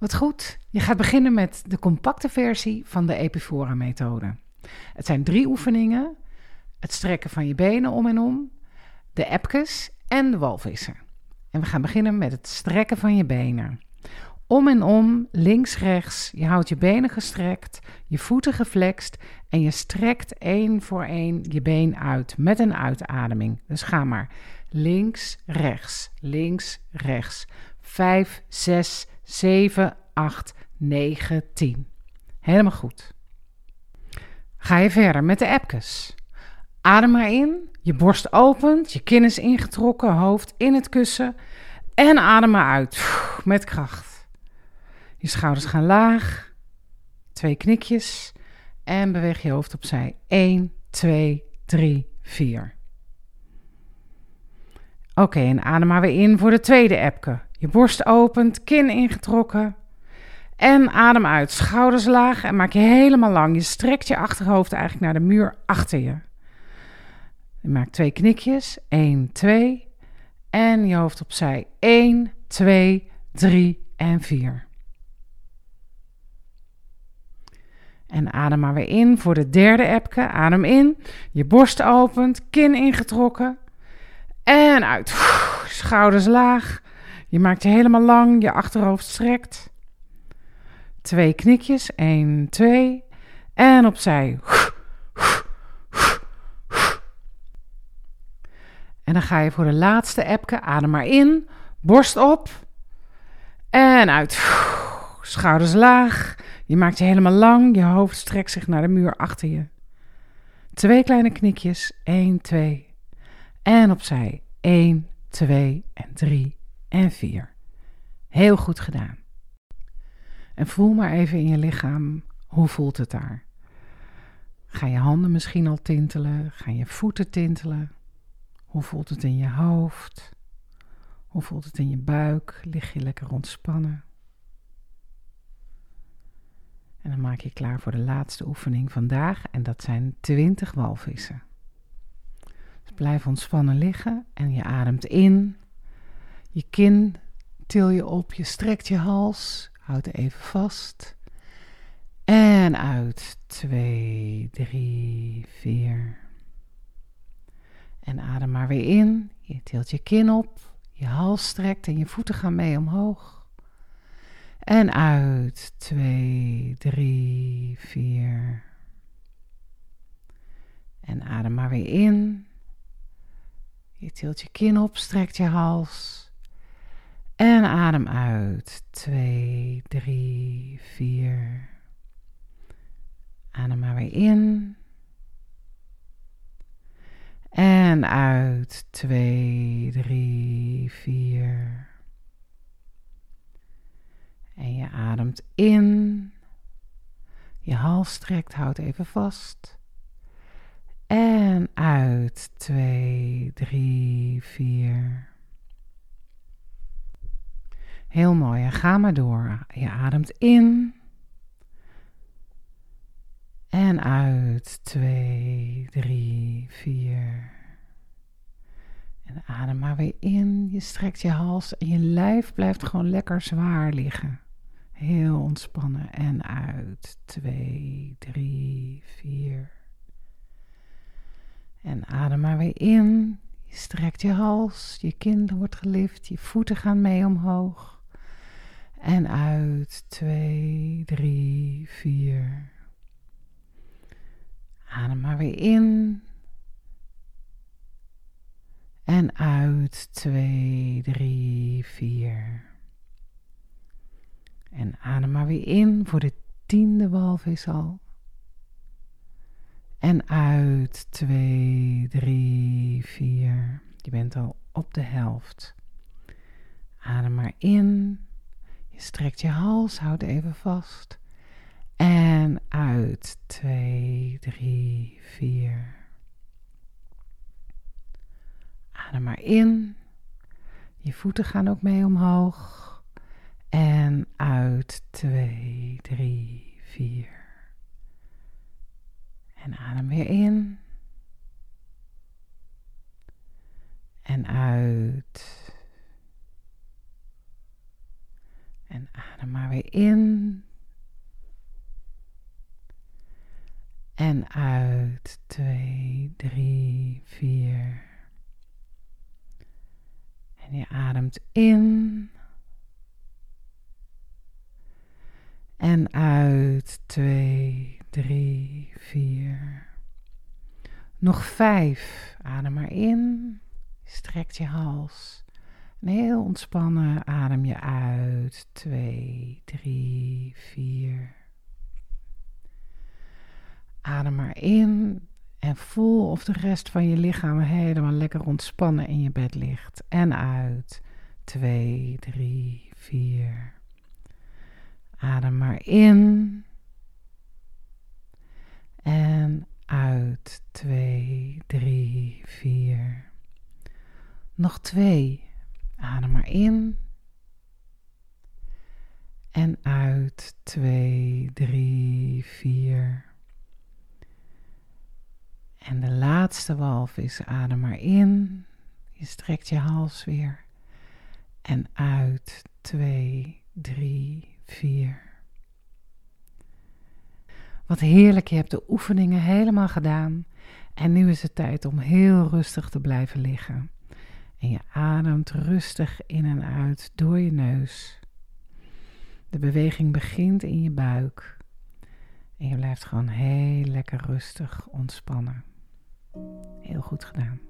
Wat goed, je gaat beginnen met de compacte versie van de Epifora-methode. Het zijn drie oefeningen: het strekken van je benen om en om, de epkes en de walvissen. En we gaan beginnen met het strekken van je benen. Om en om, links, rechts. Je houdt je benen gestrekt, je voeten geflext en je strekt één voor één je been uit met een uitademing. Dus ga maar. Links, rechts, links, rechts. 5, 6, 7, 8, 9, 10. Helemaal goed. Ga je verder met de epkes. Adem maar in, je borst opent, je kin is ingetrokken, hoofd in het kussen. En adem maar uit, met kracht. Je schouders gaan laag, twee knikjes en beweeg je hoofd opzij. 1, 2, 3, 4. Oké, en adem maar weer in voor de tweede epke. Je borst opent, kin ingetrokken. En adem uit, schouders laag en maak je helemaal lang. Je strekt je achterhoofd eigenlijk naar de muur achter je. Je maakt twee knikjes. 1, 2. En je hoofd opzij. 1, 2, 3 en 4. En adem maar weer in voor de derde epke. Adem in. Je borst opent, kin ingetrokken. En uit. Schouders laag. Je maakt je helemaal lang, je achterhoofd strekt. Twee knikjes, 1, 2. En opzij. En dan ga je voor de laatste epke. Adem maar in. Borst op. En uit. Schouders laag. Je maakt je helemaal lang. Je hoofd strekt zich naar de muur achter je. Twee kleine knikjes. 1, 2. En opzij. 1, 2 en 3 en 4. Heel goed gedaan. En voel maar even in je lichaam, hoe voelt het daar? Ga je handen misschien al tintelen? Gaan je voeten tintelen? Hoe voelt het in je hoofd? Hoe voelt het in je buik? Lig je lekker ontspannen? En dan maak je klaar voor de laatste oefening vandaag en dat zijn 20 walvissen. Blijf ontspannen liggen en je ademt in. Je kin til je op, je strekt je hals, houd even vast. En uit. 2, 3, 4. En adem maar weer in. Je tilt je kin op, je hals strekt en je voeten gaan mee omhoog. En uit. 2, 3, 4. En adem maar weer in. Je tilt je kin op, strekt je hals. En adem uit. 2, 3, 4. Adem maar weer in. En uit. 2, 3, 4. En je ademt in. Je hals strekt, houd even vast. En uit. 2, 3, 4. Heel mooi. ga maar door. Je ademt in. En uit. 2, 3, 4. En adem maar weer in. Je strekt je hals en je lijf blijft gewoon lekker zwaar liggen. Heel ontspannen. En uit. 2, 3, 4. En adem maar weer in. Je strekt je hals, je kin wordt gelift, je voeten gaan mee omhoog. En uit. 2, 3, 4. Adem maar weer in. En uit. 2, 3, 4. En adem maar weer in voor de tiende walvis al. En uit. 2, 3, 4. Je bent al op de helft. Adem maar in. Je strekt je hals, houd even vast. En uit. 2, 3, 4. Adem maar in. Je voeten gaan ook mee omhoog. En uit. 2, 3, 4. En adem weer in. En uit. En adem maar weer in. En uit. Twee, drie, vier. En je ademt in. En uit. Twee, drie, vier. Nog vijf. Adem maar in. Strekt je hals. En heel ontspannen adem je uit. Twee, drie, vier. Adem maar in en voel of de rest van je lichaam helemaal lekker ontspannen in je bed ligt. En uit. Twee, drie, vier. Adem maar in. En uit. Twee, drie, vier. Nog twee. Adem maar in. En uit. Twee, drie, vier. En de laatste walvis, adem maar in. Je strekt je hals weer. En uit. Twee, drie, vier. Wat heerlijk, je hebt de oefeningen helemaal gedaan. En nu is het tijd om heel rustig te blijven liggen. En je ademt rustig in en uit door je neus. De beweging begint in je buik. En je blijft gewoon heel lekker rustig ontspannen. Heel goed gedaan.